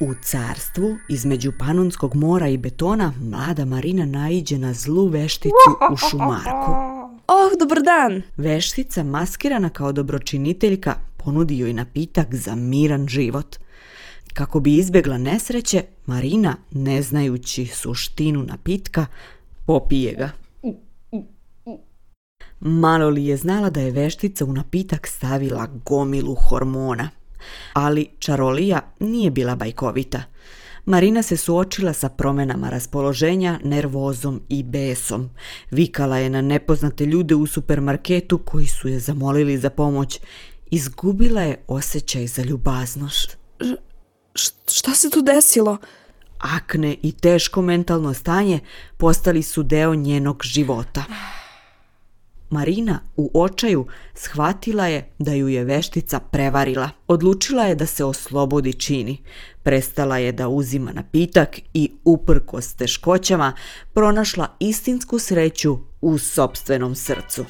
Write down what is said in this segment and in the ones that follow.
U carstvu, između Panonskog mora i betona, mlada Marina naiđe na zlu vešticu u šumarku. Oh, dobar dan! Veštica, maskirana kao dobročiniteljka, ponudi joj napitak za miran život. Kako bi izbjegla nesreće, Marina, ne znajući suštinu napitka, popije ga. Malo li je znala da je veštica u napitak stavila gomilu hormona. Ali čarolija nije bila bajkovita. Marina se suočila sa promenama raspoloženja, nervozom i besom. Vikala je na nepoznate ljude u supermarketu koji su je zamolili za pomoć. Izgubila je osjećaj za ljubaznost. šta se tu desilo? Akne i teško mentalno stanje postali su deo njenog života. Marina u očaju shvatila je da ju je veštica prevarila. Odlučila je da se oslobodi čini. Prestala je da uzima napitak i uprkos teškoćama pronašla istinsku sreću u sobstvenom srcu.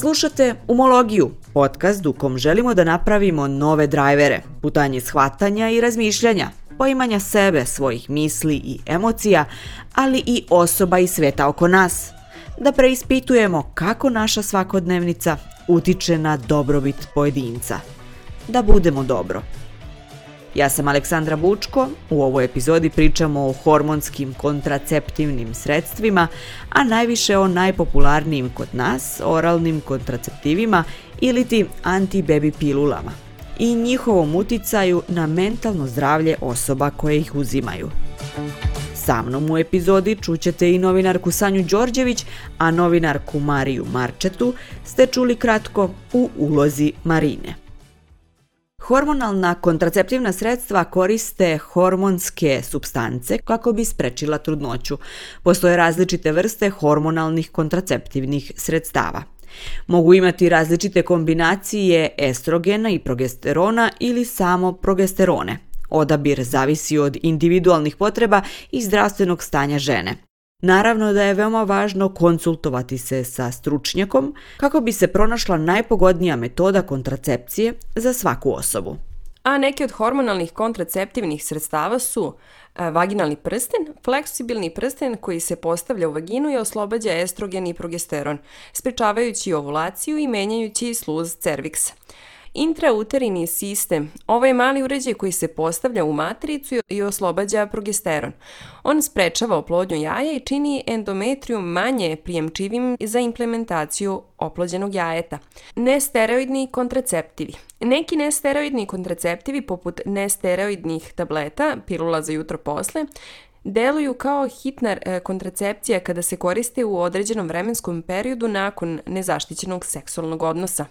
Slušate Umologiju, podcast u kom želimo da napravimo nove drajvere, putanje shvatanja i razmišljanja, poimanja sebe, svojih misli i emocija, ali i osoba i sveta oko nas. Da preispitujemo kako naša svakodnevnica utiče na dobrobit pojedinca. Da budemo dobro. Ja sam Aleksandra Bučko, u ovoj epizodi pričamo o hormonskim kontraceptivnim sredstvima, a najviše o najpopularnijim kod nas, oralnim kontraceptivima ili ti anti-baby pilulama i njihovom uticaju na mentalno zdravlje osoba koje ih uzimaju. Sa mnom u epizodi čućete i novinarku Sanju Đorđević, a novinarku Mariju Marčetu ste čuli kratko u ulozi Marine. Hormonalna kontraceptivna sredstva koriste hormonske substance kako bi sprečila trudnoću. Postoje različite vrste hormonalnih kontraceptivnih sredstava. Mogu imati različite kombinacije estrogena i progesterona ili samo progesterone. Odabir zavisi od individualnih potreba i zdravstvenog stanja žene. Naravno da je veoma važno konsultovati se sa stručnjakom kako bi se pronašla najpogodnija metoda kontracepcije za svaku osobu. A neke od hormonalnih kontraceptivnih sredstava su e, vaginalni prsten, fleksibilni prsten koji se postavlja u vaginu i oslobađa estrogen i progesteron, sprečavajući ovulaciju i menjajući sluz cerviksa. Intrauterini sistem. Ovo je mali uređaj koji se postavlja u matricu i oslobađa progesteron. On sprečava oplodnju jaja i čini endometriju manje prijemčivim za implementaciju oplođenog jajeta. Nesteroidni kontraceptivi. Neki nesteroidni kontraceptivi poput nesteroidnih tableta, pilula za jutro posle, deluju kao hitna e, kontracepcija kada se koriste u određenom vremenskom periodu nakon nezaštićenog seksualnog odnosa.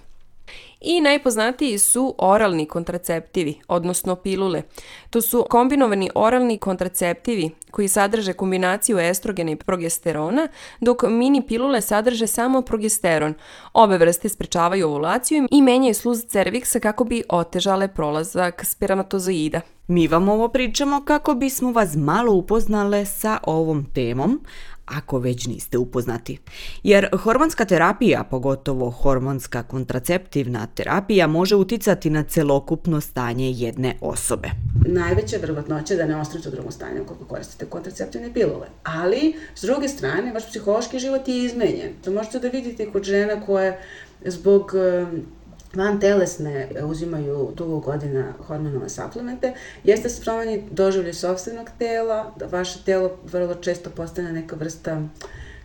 I najpoznatiji su oralni kontraceptivi, odnosno pilule. To su kombinovani oralni kontraceptivi koji sadrže kombinaciju estrogena i progesterona, dok mini pilule sadrže samo progesteron. Ove vrste sprečavaju ovulaciju i menjaju sluz cerviksa kako bi otežale prolazak spermatozoida. Mi vam ovo pričamo kako bismo vas malo upoznale sa ovom temom, ako već niste upoznati. Jer hormonska terapija, pogotovo hormonska kontraceptivna terapija, može uticati na celokupno stanje jedne osobe. Najveća vrbatnoća da ne ostanete u drugom stanju koliko koristite kontraceptivne pilule. Ali, s druge strane, vaš psihološki život je izmenjen. To možete da vidite kod žena koje zbog van telesne uzimaju dugo godina hormonalne suplemente, jeste da se promeni doživlje sobstvenog tela, da vaše telo vrlo često postane neka vrsta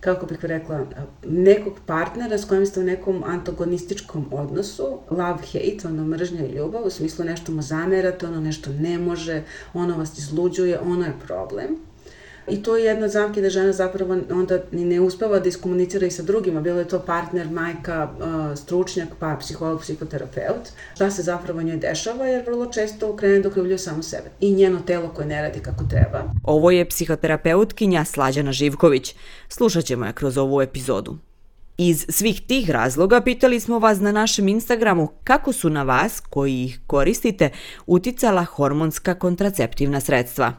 kako bih rekla, nekog partnera s kojim ste u nekom antagonističkom odnosu, love-hate, ono mržnja i ljubav, u smislu nešto mu zamerate, ono nešto ne može, ono vas izluđuje, ono je problem. I to je jedna zamke da žena zapravo onda ni ne uspeva da iskomunicira i sa drugima, bilo je to partner, majka, stručnjak, pa psiholog, psihoterapeut. Šta se zapravo njoj dešava, jer vrlo često krene da okrivljuje samo sebe i njeno telo koje ne radi kako treba. Ovo je psihoterapeutkinja Slađana Živković. Slušat ćemo je kroz ovu epizodu. Iz svih tih razloga pitali smo vas na našem Instagramu kako su na vas, koji ih koristite, uticala hormonska kontraceptivna sredstva.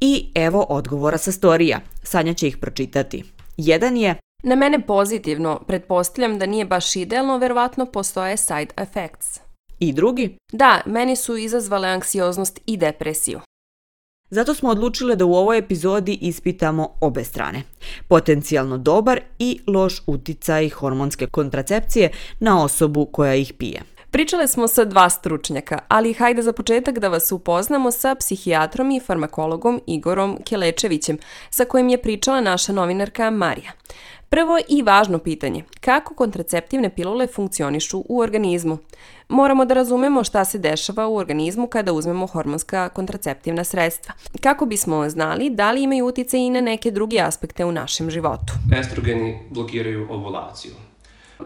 I evo odgovora sa storija. Sanja će ih pročitati. Jedan je Na mene pozitivno, pretpostavljam da nije baš idealno, verovatno postoje side effects. i drugi. Da, meni su izazvale anksioznost i depresiju. Zato smo odlučile da u ovoj epizodi ispitamo obe strane. Potencijalno dobar i loš uticaj hormonske kontracepcije na osobu koja ih pije. Pričale smo sa dva stručnjaka, ali hajde za početak da vas upoznamo sa psihijatrom i farmakologom Igorom Kelečevićem, sa kojim je pričala naša novinarka Marija. Prvo i važno pitanje, kako kontraceptivne pilule funkcionišu u organizmu? Moramo da razumemo šta se dešava u organizmu kada uzmemo hormonska kontraceptivna sredstva. Kako bismo znali da li imaju utjecaj i na neke druge aspekte u našem životu. estrogeni blokiraju ovulaciju.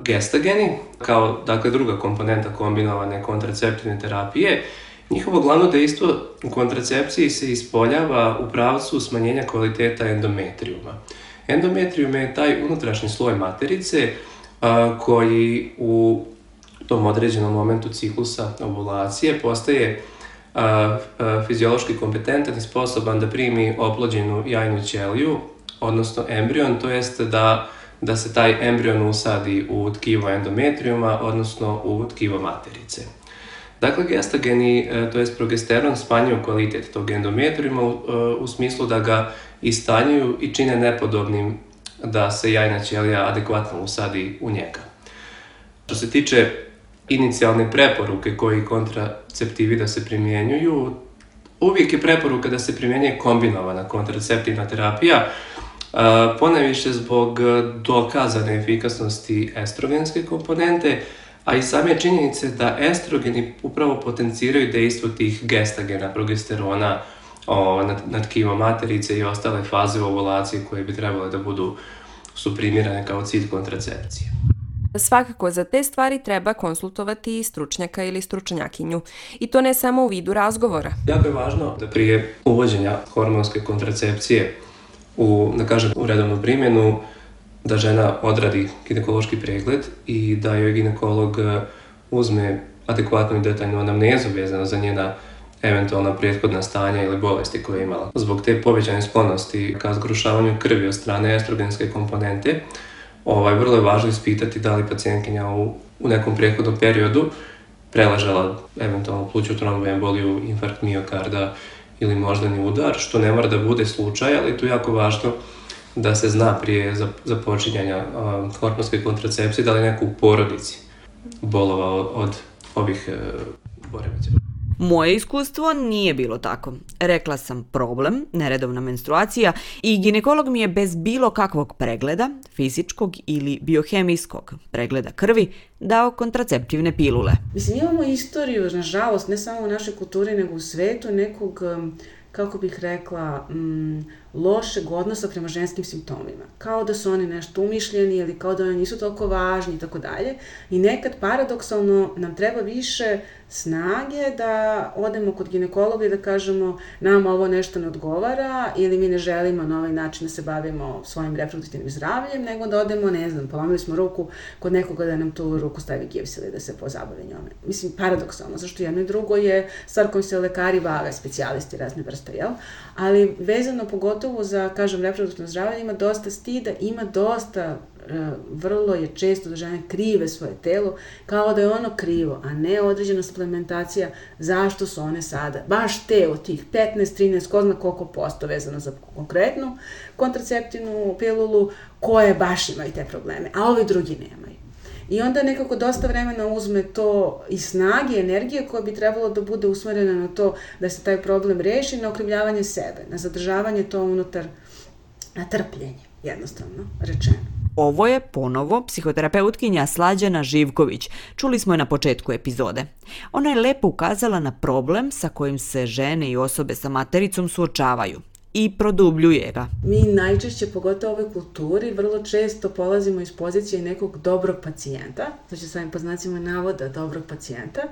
Gestageni, kao dakle druga komponenta kombinovane kontraceptivne terapije, njihovo glavno dejstvo u kontracepciji se ispoljava u pravcu smanjenja kvaliteta endometrijuma. Endometrijum je taj unutrašnji sloj materice a, koji u tom određenom momentu ciklusa ovulacije postaje a, a, fiziološki kompetentan i sposoban da primi oplođenu jajnu ćeliju, odnosno embrion, to jest da, da se taj embrion usadi u tkivo endometrijuma, odnosno u tkivo materice. Dakle, gestageni, e, to jest progesteron, smanjuju kvalitet tog endometrijuma u, e, u smislu da ga istanjuju i čine nepodobnim da se jajna ćelija adekvatno usadi u njega. Što se tiče inicijalne preporuke koji kontraceptivi da se primjenjuju, uvijek je preporuka da se primjenjuje kombinovana kontraceptivna terapija, ponajviše zbog dokazane efikasnosti estrogenske komponente, a i same činjenice da estrogeni upravo potenciraju dejstvo tih gestagena, progesterona, o, na, na tkivo materice i ostale faze ovulacije koje bi trebale da budu suprimirane kao cilj kontracepcije. Svakako za te stvari treba konsultovati stručnjaka ili stručnjakinju. I to ne samo u vidu razgovora. Jako je važno da prije uvođenja hormonske kontracepcije u, da kažem, u redovnu primjenu, da žena odradi ginekološki pregled i da joj ginekolog e, uzme adekvatnu i detaljnu anamnezu vezano za njena eventualna prethodna stanja ili bolesti koje je imala. Zbog te povećane sklonosti ka zgrušavanju krvi od strane estrogenske komponente, ovaj, vrlo je važno ispitati da li pacijentkinja u, u nekom prethodnom periodu preležala eventualno pluću tromboemboliju, infarkt miokarda ili moždani udar, što ne mora da bude slučaj, ali tu je jako važno da se zna prije započinjanja uh, hormonske kontracepcije da li neko u porodici bolovao od, ovih uh, poremećaja. Moje iskustvo nije bilo tako. Rekla sam problem, neredovna menstruacija i ginekolog mi je bez bilo kakvog pregleda, fizičkog ili biohemijskog pregleda krvi, dao kontraceptivne pilule. Mislim, imamo istoriju, nažalost, ne samo u našoj kulturi, nego u svetu, nekog, kako bih rekla, mm, lošeg odnosa prema ženskim simptomima. Kao da su oni nešto umišljeni ili kao da oni nisu toliko važni i tako dalje. I nekad paradoksalno nam treba više snage da odemo kod ginekologa i da kažemo nam ovo nešto ne odgovara ili mi ne želimo na ovaj način da se bavimo svojim reproduktivnim zdravljem, nego da odemo, ne znam, polomili smo ruku kod nekoga da nam tu ruku stavi givs ili da se pozabavi njome. Mislim, paradoksalno, zašto jedno i drugo je stvar kojom se lekari bave, specijalisti razne vrste, jel? Ali vezano pogotovo za, kažem, reproduktivno zdravlje ima dosta stida, ima dosta E, vrlo je često da žene krive svoje telo kao da je ono krivo, a ne određena suplementacija zašto su one sada, baš te od tih 15, 13, ko zna koliko posto vezano za konkretnu kontraceptivnu pilulu, koje baš imaju te probleme, a ovi drugi nemaju. I onda nekako dosta vremena uzme to i snage, energije koja bi trebalo da bude usmerena na to da se taj problem reši, na okrivljavanje sebe, na zadržavanje to unutar, na trpljenje, jednostavno rečeno. Ovo je ponovo psihoterapeutkinja Slađana Živković. Čuli smo je na početku epizode. Ona je lepo ukazala na problem sa kojim se žene i osobe sa matericom suočavaju i produbljuje ga. Mi najčešće, pogotovo u ovoj kulturi, vrlo često polazimo iz pozicije nekog dobrog pacijenta, znači sa po znacima navoda dobrog pacijenta,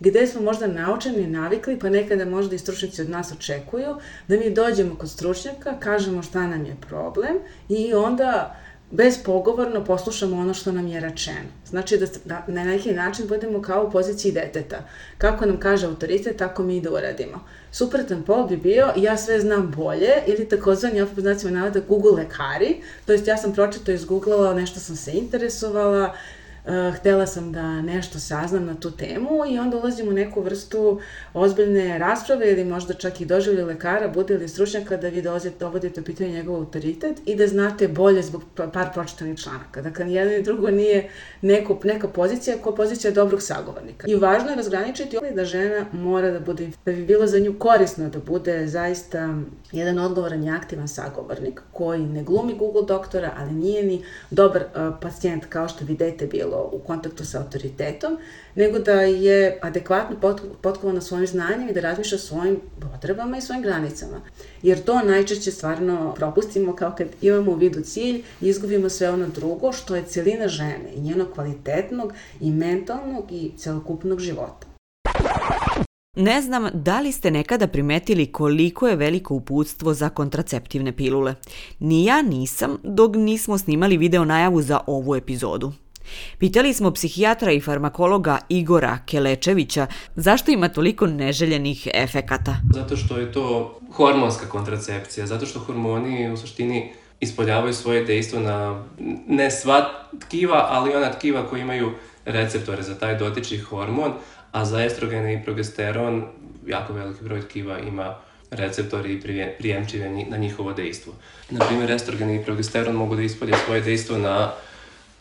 gde smo možda naučeni, navikli, pa nekada možda i stručnjaci od nas očekuju da mi dođemo kod stručnjaka, kažemo šta nam je problem i onda bezpogovorno poslušamo ono što nam je rečeno. Znači da, da na neki način budemo kao u poziciji deteta. Kako nam kaže autoritet, tako mi i da uradimo. Suprotan pol bi bio ja sve znam bolje ili takozvani, opet znacima navada, Google lekari, to jest ja sam pročito izgooglala, nešto sam se interesovala, uh, htela sam da nešto saznam na tu temu i onda ulazim u neku vrstu ozbiljne rasprave ili možda čak i doživlje lekara, bude li stručnjaka da vi dovodite u pitanje njegov autoritet i da znate bolje zbog pa, par pročitanih članaka. Dakle, nijedno i drugo nije neko, neka pozicija koja pozicija dobrog sagovornika. I važno je razgraničiti da žena mora da bude, da bi bilo za nju korisno da bude zaista jedan odgovoran i aktivan sagovornik koji ne glumi Google doktora, ali nije ni dobar uh, pacijent kao što bi dete bilo bilo u kontaktu sa autoritetom, nego da je adekvatno potkovana svojim znanjem i da razmišlja svojim potrebama i svojim granicama. Jer to najčešće stvarno propustimo kao kad imamo u vidu cilj i izgubimo sve ono drugo što je celina žene i njenog kvalitetnog i mentalnog i celokupnog života. Ne znam da li ste nekada primetili koliko je veliko uputstvo za kontraceptivne pilule. Ni ja nisam dok nismo snimali video najavu za ovu epizodu. Pitali smo psihijatra i farmakologa Igora Kelečevića zašto ima toliko neželjenih efekata. Zato što je to hormonska kontracepcija, zato što hormoni u suštini ispoljavaju svoje dejstvo na ne sva tkiva, ali ona tkiva koji imaju receptore za taj dotični hormon, a za estrogene i progesteron jako veliki broj tkiva ima receptori i prijemčive na njihovo dejstvo. Naprimjer, estrogen i progesteron mogu da ispolje svoje dejstvo na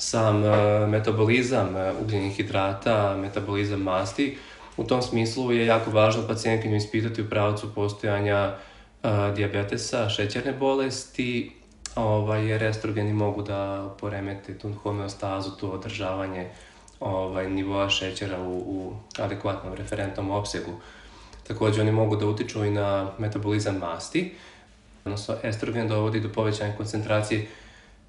sam e, metabolizam e, ugljenih hidrata, metabolizam masti. U tom smislu je jako važno pacijentkinju ispitati u pravcu postojanja uh, diabetesa, šećerne bolesti, ovaj, jer estrogeni mogu da poremete tu homeostazu, tu održavanje ovaj, nivoa šećera u, u adekvatnom referentnom opsegu. Takođe, oni mogu da utiču i na metabolizam masti, odnosno estrogen dovodi do povećanja koncentracije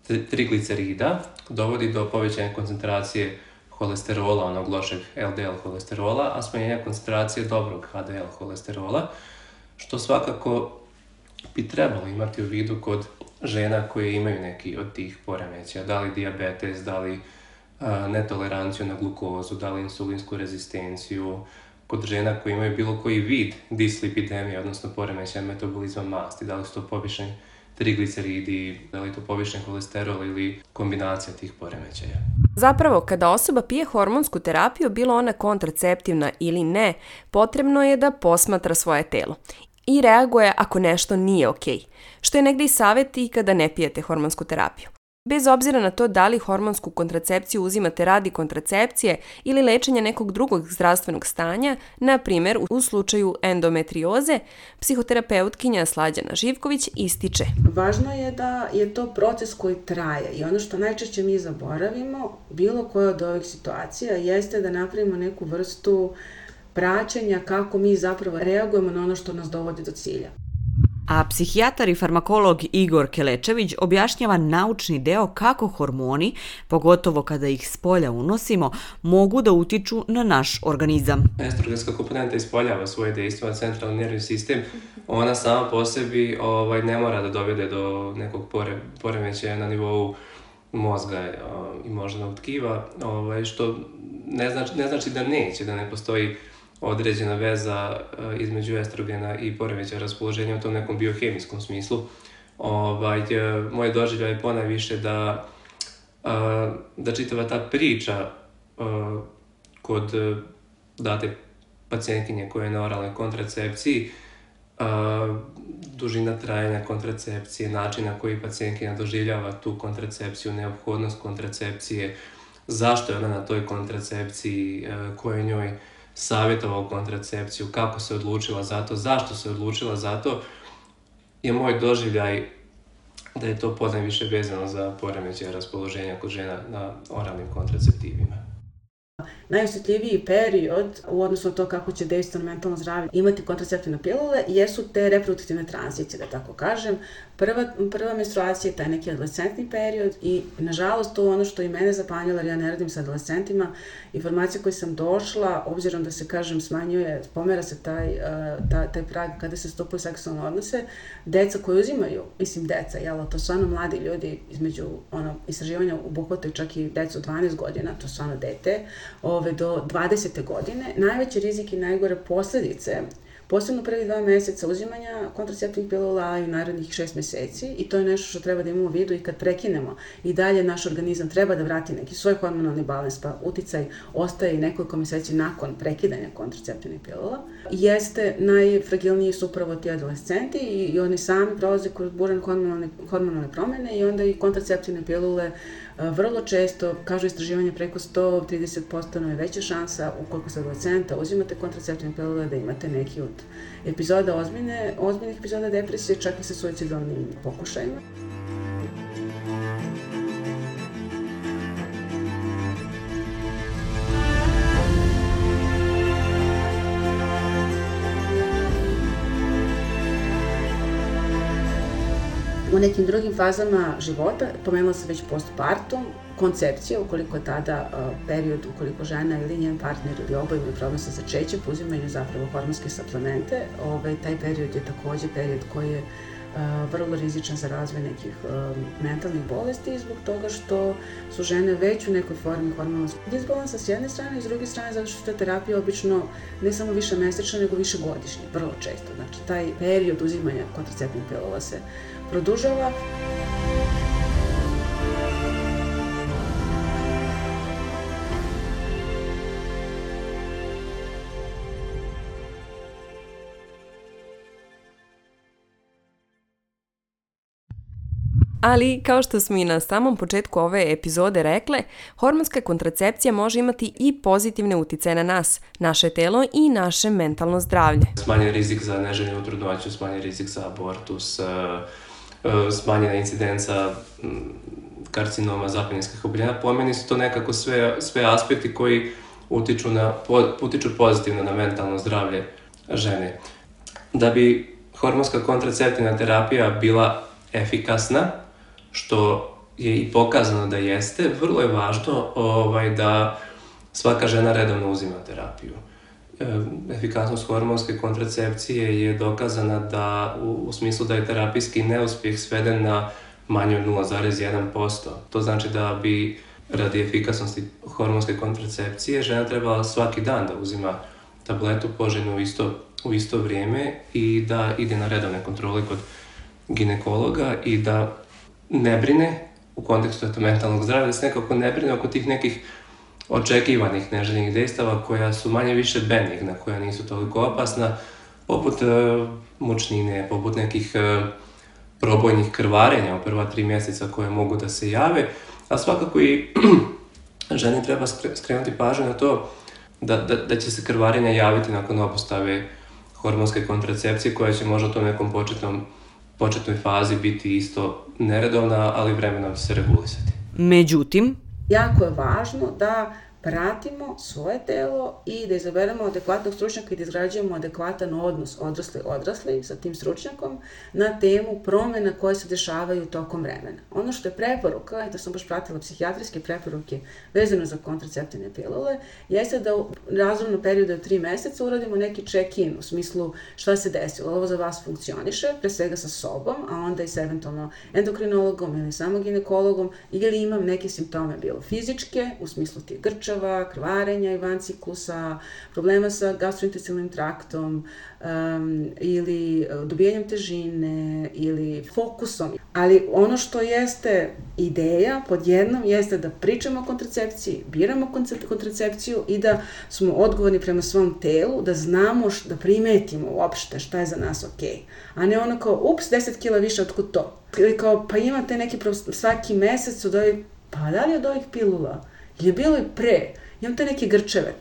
triglicerida dovodi do povećanja koncentracije holesterola, onog lošeg LDL holesterola, a smanjenja koncentracije dobrog HDL holesterola, što svakako bi trebalo imati u vidu kod žena koje imaju neki od tih poremeća, da li diabetes, da li a, netoleranciju na glukozu, da li insulinsku rezistenciju, kod žena koje imaju bilo koji vid dislipidemije, odnosno poremeća metabolizma masti, da li su to povišeni trigliceridi, da li to povišen holesterol ili kombinacija tih poremećaja. Zapravo, kada osoba pije hormonsku terapiju, bilo ona kontraceptivna ili ne, potrebno je da posmatra svoje telo i reaguje ako nešto nije okej, okay, što je negde i savjet i kada ne pijete hormonsku terapiju. Bez obzira na to da li hormonsku kontracepciju uzimate radi kontracepcije ili lečenja nekog drugog zdravstvenog stanja, na primer u slučaju endometrioze, psihoterapeutkinja Slađana Živković ističe. Važno je da je to proces koji traje i ono što najčešće mi zaboravimo, bilo koja od ovih situacija, jeste da napravimo neku vrstu praćenja kako mi zapravo reagujemo na ono što nas dovodi do cilja. A psihijatar i farmakolog Igor Kelečević objašnjava naučni deo kako hormoni, pogotovo kada ih s polja unosimo, mogu da utiču na naš organizam. Estrogenska komponenta ispoljava svoje dejstvo na centralni nervni sistem. Ona sama po sebi ovaj, ne mora da dovede do nekog pore, poremećaja na nivou mozga i moždanog tkiva, ovaj, što ne znači, ne znači da neće, da ne postoji određena veza eh, između estrogena i poremeća raspoloženja u tom nekom biohemijskom smislu. Ovaj, eh, moje doživlja je ponajviše da, eh, da čitava ta priča kod date pacijentkinje koja je na oralnoj kontracepciji, dužina trajanja kontracepcije, način na koji pacijentkinja doživljava tu kontracepciju, neophodnost kontracepcije, zašto je ona na toj kontracepciji, koje njoj savjetovao kontracepciju, kako se odlučila za to, zašto se odlučila za to, je moj doživljaj da je to podne više vezano za poremećaj raspoloženja kod žena na oralnim kontraceptivima. Najosjetljiviji period u odnosu na to kako će dejstvo na mentalno zdravlje imati kontraceptivne pilule jesu te reproduktivne tranzicije, da tako kažem. Prva, prva menstruacija je taj neki adolescentni period i nažalost to ono što i mene zapanjilo, jer ja ne radim sa adolescentima. Informacija koju sam došla, obzirom da se kažem smanjuje, pomera se taj, uh, taj, taj prag kada se stupaju seksualne odnose, deca koji uzimaju, mislim deca, jel, to su stvarno mladi ljudi između ono, istraživanja obuhvataju čak i decu od 12 godina, to su stvarno dete, ove, do 20. godine, najveći rizik i najgore posledice posebno prvi dva meseca uzimanja kontraceptivnih pilula i narednih šest meseci i to je nešto što treba da imamo u vidu i kad prekinemo i dalje naš organizam treba da vrati neki svoj hormonalni balans pa uticaj ostaje i nekoliko meseci nakon prekidanja kontraceptivnih pilula. Jeste najfragilniji su upravo ti adolescenti i, i oni sami prolaze kroz buran hormonalne, hormonalne promene i onda i kontraceptivne pilule uh, Vrlo često, kažu istraživanje, preko 130% nam je veća šansa ukoliko se adolescenta uzimate kontraceptivne pilule da imate neki od epizoda ozbiljne, ozbiljnih epizoda depresije, čak i sa suicidalnim pokušajima. U nekim drugim fazama života, pomenula sam već postpartum, koncepcija, ukoliko je tada uh, period, ukoliko žena ili njen partner ili oboje imaju problem sa začećem, uzimaju zapravo hormonske suplemente, ovaj, taj period je takođe period koji je uh, vrlo rizičan za razvoj nekih mentalnih bolesti zbog toga što su žene već u nekoj formi hormonalnog disbalansa s jedne strane i s druge strane zato što je terapija obično ne samo više mesečna nego više godišnja, vrlo često. Znači taj period uzimanja kontraceptnih pilula se produžava. Ali, kao što smo i na samom početku ove epizode rekle, hormonska kontracepcija može imati i pozitivne utice na nas, naše telo i naše mentalno zdravlje. Smanjen rizik za neželjenu trudnoću, smanjen rizik za abortus, E, smanjena incidenca karcinoma zapeljinskih oboljenja. Po meni su to nekako sve, sve aspekti koji utiču, na, utiču pozitivno na mentalno zdravlje žene. Da bi hormonska kontraceptivna terapija bila efikasna, što je i pokazano da jeste, vrlo je važno ovaj, da svaka žena redovno uzima terapiju efikasnost hormonske kontracepcije je dokazana da u, u smislu da je terapijski neuspjeh sveden na manje od 0,1%. To znači da bi radi efikasnosti hormonske kontracepcije žena trebala svaki dan da uzima tabletu poželjnu u isto, u isto vrijeme i da ide na redovne kontrole kod ginekologa i da ne brine u kontekstu eto, mentalnog zdravlja, da se nekako ne brine oko tih nekih očekivanih neželjenih dejstava koja su manje više benigna, koja nisu toliko opasna, poput e, mučnine, poput nekih e, probojnih krvarenja u prva tri mjeseca koje mogu da se jave, a svakako i ženi treba skrenuti pažnju na to da, da, da će se krvarenja javiti nakon opostave hormonske kontracepcije koja će možda u tom nekom početnom, početnoj fazi biti isto neredovna, ali vremenom se regulisati. Međutim, jako je važno da pratimo svoje telo i da izaberemo adekvatnog stručnjaka i da izgrađujemo adekvatan odnos odrasli-odrasli sa tim stručnjakom na temu promena koje se dešavaju tokom vremena. Ono što je preporuka, i to sam baš pratila psihijatrijske preporuke vezano za kontraceptivne pilule, jeste da u razumno periodu od tri meseca uradimo neki check-in u smislu šta se desilo, ovo za vas funkcioniše, pre svega sa sobom, a onda i sa eventualno endokrinologom ili samo ginekologom, ili imam neke simptome bilo fizičke, u smislu tih grča, grčava, krvarenja i ciklusa, problema sa gastrointestinalnim traktom um, ili e, dobijanjem težine ili fokusom. Ali ono što jeste ideja pod jednom jeste da pričamo o kontracepciji, biramo kontracepciju i da smo odgovorni prema svom telu, da znamo, š, da primetimo uopšte šta je za nas okej. Okay. A ne ono kao, ups, 10 kila više, otkud to? Ili kao, pa imate neki svaki mesec od ovih, pa da li od ovih pilula? Je bilo i pre. Imam te neke grčeve.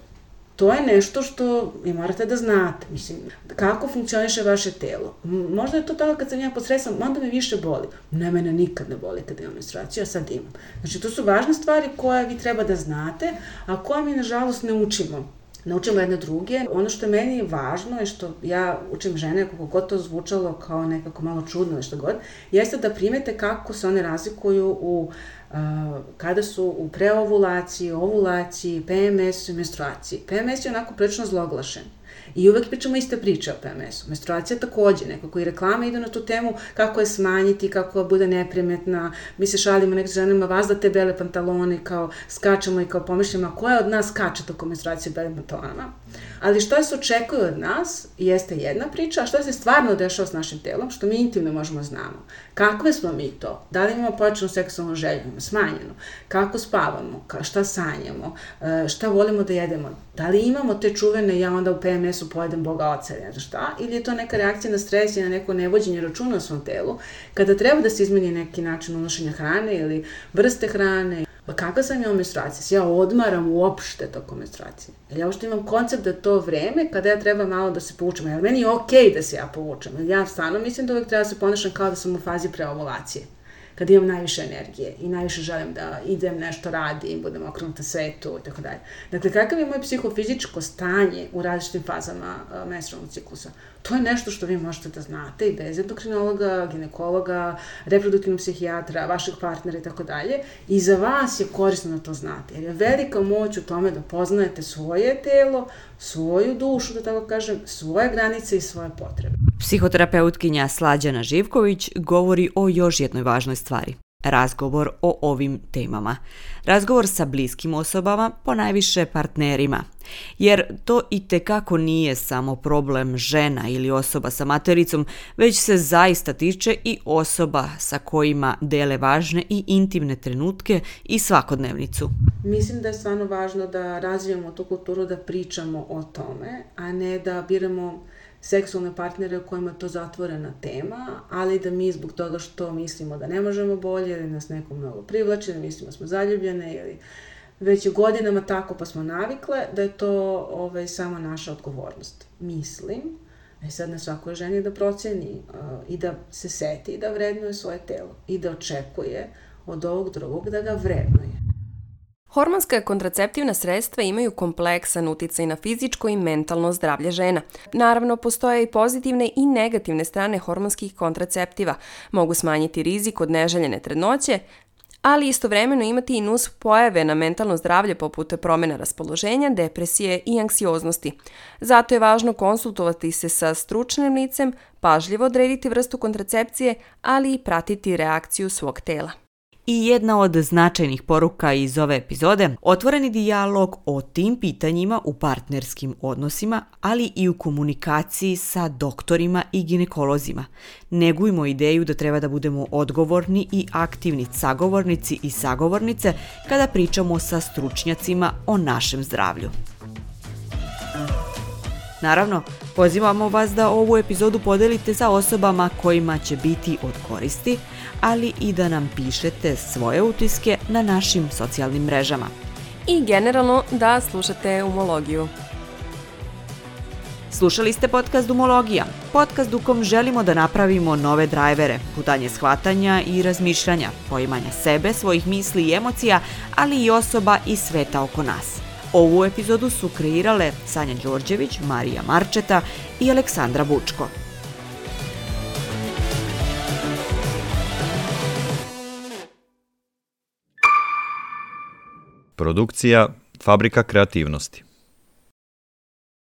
to je nešto što vi morate da znate. Mislim, kako funkcioniše vaše telo. Možda je to tako kad sam ja posredstvom, onda me više boli. Ne, mene nikad ne boli kad imam menstruaciju, a sad imam. Znači, to su važne stvari koje vi treba da znate, a koje mi, nažalost, ne učimo naučimo jedne druge. Ono što je meni važno i što ja učim žene, kako god to zvučalo kao nekako malo čudno ili što god, jeste da primete kako se one razlikuju u kada su u preovulaciji, ovulaciji, PMS i menstruaciji. PMS je onako prilično zloglašen. I uvek pričamo iste priče o PMS-u. Menstruacija takođe, nekako i reklame idu na tu temu kako je smanjiti, kako bude neprimetna. Mi se šalimo nek ženama vas da te bele pantalone, kao skačemo i kao pomišljamo, koja od nas skače toko menstruacije u belim pantalonama? Ali što se očekuje od nas jeste jedna priča, a što se stvarno dešava s našim telom, što mi intimno možemo znamo. Kakve smo mi to? Da li imamo pojačanu seksualnu želju? Imamo smanjenu. Kako spavamo? Šta sanjamo? E, šta volimo da jedemo? Da li imamo te čuvene, ja onda u PMS-u pojedem Boga oca, ne znam šta? Ili je to neka reakcija na stres i na neko nevođenje računa u svom telu, kada treba da se izmeni neki način unošenja hrane ili vrste hrane, Pa kakva sam ja u menstruaciji? Ja odmaram uopšte tokom menstruacije. Jer ja uopšte imam koncept da to vreme kada ja treba malo da se povučem. Jer meni je okej okay da se ja povučem. Jer ja stvarno mislim da uvek treba da se ponašam kao da sam u fazi preovulacije kad imam najviše energije i najviše želim da idem, nešto radim, budem okrenuta svetu i tako dalje. Dakle, kakav je moje psihofizičko stanje u različitim fazama uh, menstrualnog ciklusa? To je nešto što vi možete da znate i bez endokrinologa, ginekologa, reproduktivnog psihijatra, vašeg partnera i tako dalje. I za vas je korisno da to znate, jer je velika moć u tome da poznajete svoje telo, svoju dušu, da tako kažem, svoje granice i svoje potrebe. Psihoterapeutkinja Slađana Živković govori o još jednoj važnoj stvari razgovor o ovim temama. Razgovor sa bliskim osobama, po najviše partnerima. Jer to i tekako nije samo problem žena ili osoba sa matericom, već se zaista tiče i osoba sa kojima dele važne i intimne trenutke i svakodnevnicu. Mislim da je stvarno važno da razvijamo tu kulturu da pričamo o tome, a ne da biramo seksualne partnere kojima je to zatvorena tema, ali da mi zbog toga što mislimo da ne možemo bolje ili nas neko mnogo privlači, da mislimo da smo zaljubljene ili već je godinama tako pa smo navikle, da je to ovaj, samo naša odgovornost. Mislim, E sad na svakoj ženi da proceni uh, i da se seti i da vrednuje svoje telo i da očekuje od ovog drugog da ga vrednuje. Hormonska kontraceptivna sredstva imaju kompleksan uticaj na fizičko i mentalno zdravlje žena. Naravno, postoje i pozitivne i negativne strane hormonskih kontraceptiva. Mogu smanjiti rizik od neželjene trudnoće, ali istovremeno imati i nus pojave na mentalno zdravlje poput promena raspoloženja, depresije i anksioznosti. Zato je važno konsultovati se sa stručnim licem, pažljivo odrediti vrstu kontracepcije, ali i pratiti reakciju svog tela. I jedna od značajnih poruka iz ove epizode, otvoreni dijalog o tim pitanjima u partnerskim odnosima, ali i u komunikaciji sa doktorima i ginekolozima. Negujmo ideju da treba da budemo odgovorni i aktivni sagovornici i sagovornice kada pričamo sa stručnjacima o našem zdravlju. Naravno, pozivamo vas da ovu epizodu podelite sa osobama kojima će biti od koristi, ali i da nam pišete svoje utiske na našim socijalnim mrežama. I generalno da slušate umologiju. Slušali ste podcast Umologija, podcast u kom želimo da napravimo nove drajvere, putanje shvatanja i razmišljanja, poimanja sebe, svojih misli i emocija, ali i osoba i sveta oko nas. Ovu epizodu su kreirale Sanja Đorđević, Marija Marčeta i Aleksandra Bučko. Produkcija Fabrika kreativnosti